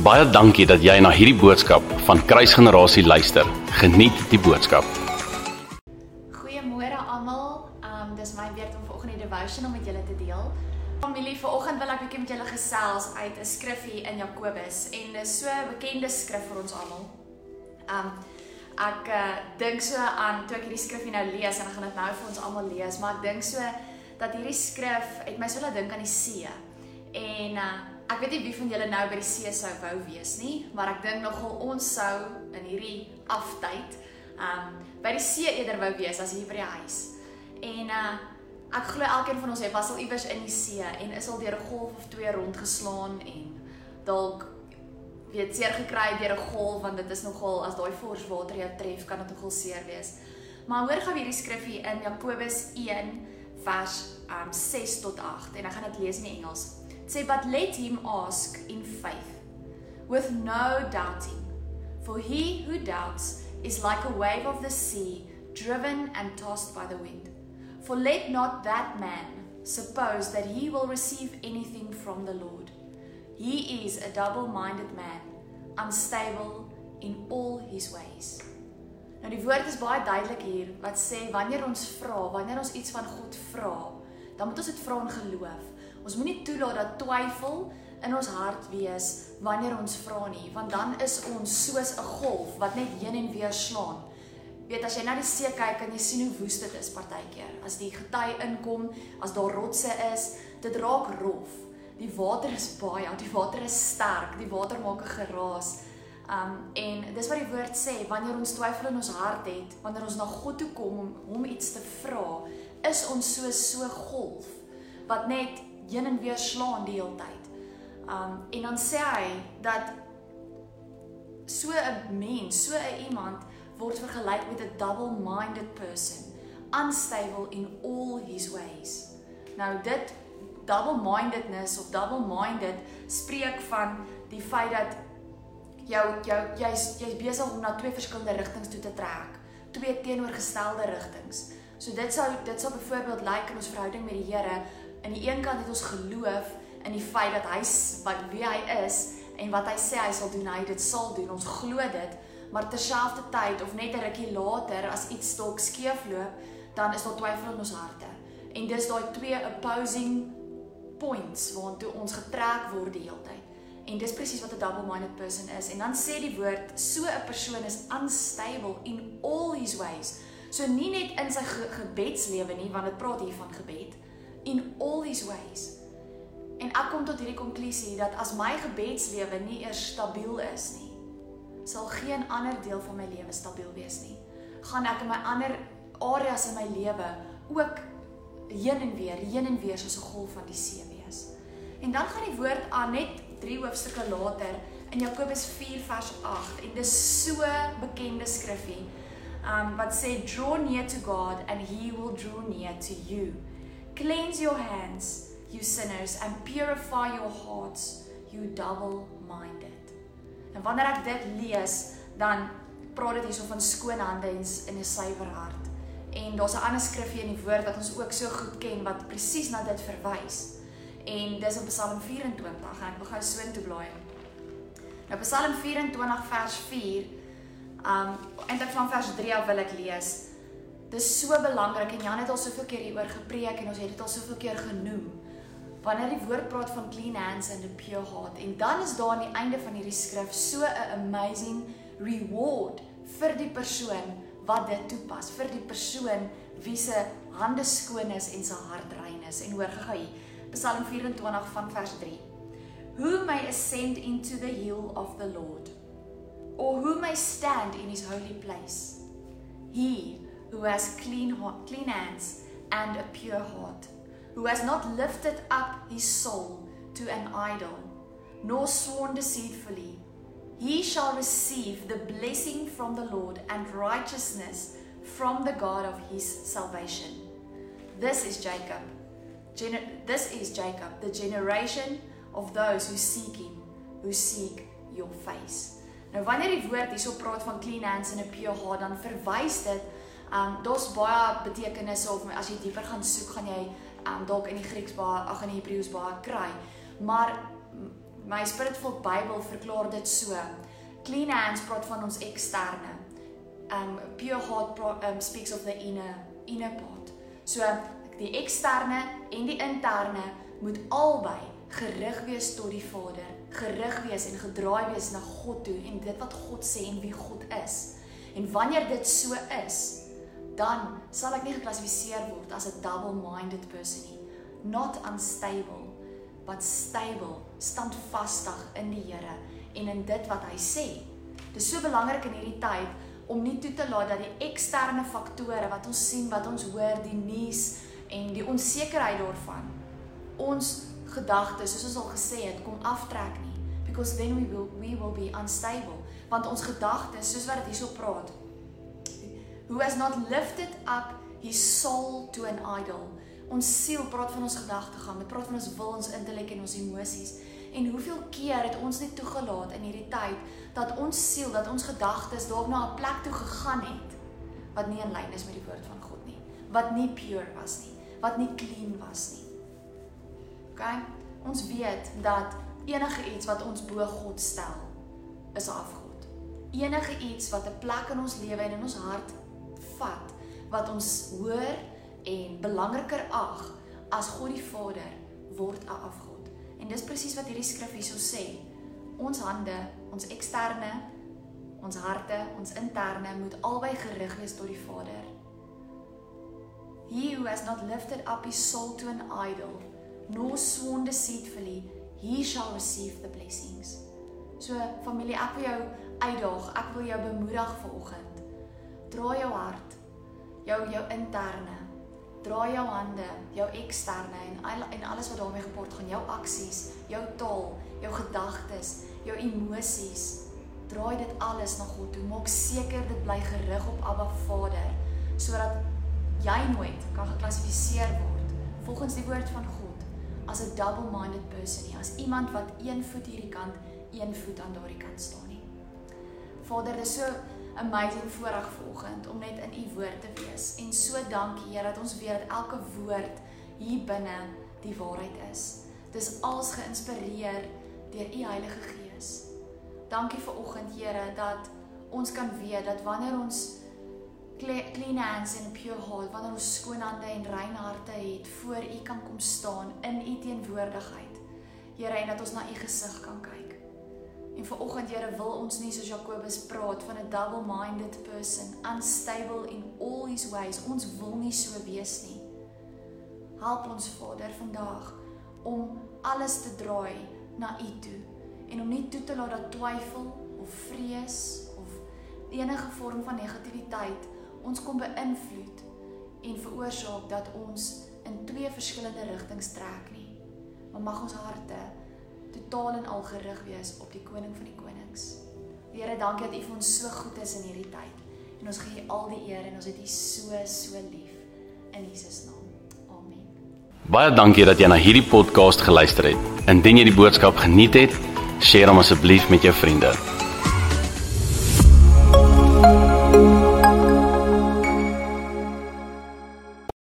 Baie dankie dat jy na hierdie boodskap van Kruisgenerasie luister. Geniet die boodskap. Goeiemôre almal. Um dis my beurt om vanoggend die devotion om met julle te deel. Familie, vanoggend wil ek bietjie met julle gesels uit 'n skriffie in Jakobus en dis so 'n bekende skrif vir ons almal. Um ek uh, dink so aan toe ek hierdie skriffie nou lees en ek gaan dit nou vir ons almal lees, maar ek dink so dat hierdie skrif het my so laat dink aan die see. En uh, ek weet nie wie van julle nou by die see sou wou wees nie, maar ek dink nogal ons sou in hierdie aftyd um by die see eerder wou wees as hier by die huis. En uh ek glo elkeen van ons het was al iewers in die see en is al deur 'n golf of twee rondgeslaan en dalk weet seer gekry deur 'n golf want dit is nogal as daai fors water jou tref kan dit nogal seer wees. Maar hoor gou hierdie skrifgie in Jakobus 1 vers um 6 tot 8 en ek gaan dit lees in Engels say, But let him ask in faith, with no doubting. For he who doubts is like a wave of the sea, driven and tossed by the wind. For let not that man suppose that he will receive anything from the Lord. He is a double minded man, unstable in all his ways. Nou die woord is baie duidelik hier wat sê wanneer ons vra, wanneer ons iets van God vra, dan moet ons dit vra in geloof. Ons moenie toelaat dat twyfel in ons hart wees wanneer ons vra nie, want dan is ons soos 'n golf wat net heen en weer slaan. Weet as jy na die see kyk en jy sien hoe woest dit is partykeer. As die gety inkom, as daar rotse is, dit raak rof. Die water is baie, die water is sterk, die water maak 'n geraas. Um en dis wat die woord sê, wanneer ons twyfel in ons hart het, wanneer ons na God toe kom om hom iets te vra, is ons so so golf wat net heen en weer slaan die hele tyd. Um en dan sê hy dat so 'n mens, so 'n iemand word vergelyk met 'n double-minded person, unstable in all his ways. Nou dit double-mindedness of double-minded spreek van die feit dat jou jou jy's jy's besig om na twee verskillende rigtings toe te trek, twee teenoorgestelde rigtings. So dit sou dit sou byvoorbeeld lyk like in ons verhouding met die Here aan die een kant het ons geloof in die feit dat hy wat wie hy is en wat hy sê hy sal doen, hy dit sal doen. Ons glo dit, maar terselfdertyd of net 'n rukkie later as iets dalk skeefloop, dan is daar twyfel in ons harte. En dis daai twee opposing points waartoe ons getrek word die hele tyd. En dis presies wat 'n double-minded person is. En dan sê die woord, so 'n persoon is unstable in all his ways. So nie net in sy ge gebedslewe nie, want dit praat hier van gebed, in all his ways. En ek kom tot hierdie konklusie dat as my gebedslewe nie eers stabiel is nie, sal geen ander deel van my lewe stabiel wees nie. Gaan ek in my ander areas in my lewe ook heen en weer, heen en weer soos 'n golf van die see wees. En dan gaan die woord aan net 3 hoofstukke later in Jakobus 4 vers 8 en dis so bekende skriffie. Um wat sê draw near to God and he will draw near to you. Cleanse your hands, you sinners, and purify your hearts, you double-minded. En wanneer ek dit lees, dan praat dit hierso van skoon hande en 'n suiwer hart. En daar's 'n ander skrifgie in die woord wat ons ook so goed ken wat presies na dit verwys. En dis in Psalm 24. Ek begin so intoe blaai. Nou Psalm 24 vers 4. Um eintlik van vers 3 af wil ek lees. Dis so belangrik en Jan het al soveel keer hieroor gepreek en ons het dit al soveel keer genoem. Wanneer die woord praat van clean hands and a pure heart en dan is daar aan die einde van hierdie skrif so 'n amazing reward vir die persoon wat dit toepas, vir die persoon wie se hande skoon is en sy hart rein is. En hoor gou hier, Psalm 24 van vers 3. Who may ascend into the hill of the Lord or who may stand in his holy place? He who has clean, heart, clean hands and a pure heart, who has not lifted up his soul to an idol, nor sworn deceitfully, he shall receive the blessing from the Lord and righteousness from the God of his salvation. This is Jacob. Gen- this is Jacob, the generation of those who seek him, who seek your face. Nou wanneer die woord hierso praat van clean hands and a pure heart, dan verwys dit Um daar's baie betekenisse of as jy dieper gaan soek, gaan jy um dalk in die Grieks baie, ag in die Hebreëus baie kry. Maar my Spiritful Bible verklaar dit so. Clean hands praat van ons eksterne. Um pure heart pro, um speaks of the inner inner part. So die eksterne en die interne moet albei gerig wees tot die Vader, gerig wees en gedraai wees na God toe en dit wat God sê en wie God is. En wanneer dit so is, dan sal ek nie geklassifiseer word as 'n double-minded person nie. Not unstable, but stable, standvastig in die Here en in dit wat hy sê. Dit is so belangrik in hierdie tyd om nie toe te laat dat die eksterne faktore wat ons sien, wat ons hoor, die nuus en die onsekerheid daarvan ons gedagtes, soos ons al gesê het, kom aftrek nie because then we will we will be unstable want ons gedagtes soos wat dit hierso praat who has not lifted up his soul to an idol. Ons siel praat van ons gedagtegang dit praat van ons wil ons intellek en ons emosies. En hoeveel keer het ons net toegelaat in hierdie tyd dat ons siel dat ons gedagtes dalk na 'n plek toe gegaan het wat nie in lyn is met die woord van God nie wat nie pure was nie wat nie clean was nie. OK? Ons weet dat enige iets wat ons bo God stel is afgod. Enige iets wat 'n plek in ons lewe en in ons hart vat wat ons hoor en belangriker ag as God die Vader word 'n afgod. En dis presies wat hierdie skrif hierso sê. Ons hande, ons eksterne, ons harte, ons interne moet albei gerig wees tot die Vader. He who has not lifted up his soul to an idol nor sworn deceitfully, he shall receive the blessings. So familie, ek wil jou uitdaag, ek wil jou bemoedig vanoggend. Draai jou hart, jou jou interne, draai jou hande, jou eksterne en al, en alles wat daarmee gepaard gaan, jou aksies, jou taal, jou gedagtes, jou emosies. Draai dit alles na God toe. Maak seker dit bly gerig op Abba Vader sodat jy nooit kan geklassifiseer word volgens die woord van God as 'n double-minded person nie, as iemand wat een voet hierdie kant, een voet aan daardie kant staan. Vader, dit is so amazing voorreg vanoggend om net in u woord te wees en so dankie Here dat ons weet dat elke woord hier binne die waarheid is. Dis als geïnspireer deur u Heilige Gees. Dankie vir oggend Here dat ons kan weet dat wanneer ons clean hands and pure heart wanneer ons skoon hande en rein harte het voor u kan kom staan in u teenwoordigheid. Here, en dat ons na u gesig kan kyk. En vir oggend Here wil ons nie soos Jakobus praat van 'n double-minded person, unstable in all his ways. Ons wil nie so wees nie. Help ons Vader vandag om alles te draai na u toe en om nie toe te laat dat twyfel of vrees of enige vorm van negativiteit ons kom beïnvloed en veroorsaak dat ons in twee verskillende rigtings trek nie. Maar mag ons harte totaal en al gerig wees op die koning van die konings. Here, dankie dat U vir ons so goed is in hierdie tyd. En ons gee U al die eer en ons het U so so lief in Jesus naam. Amen. Baie dankie dat jy na hierdie podcast geluister het. Indien jy die boodskap geniet het, deel hom asseblief met jou vriende.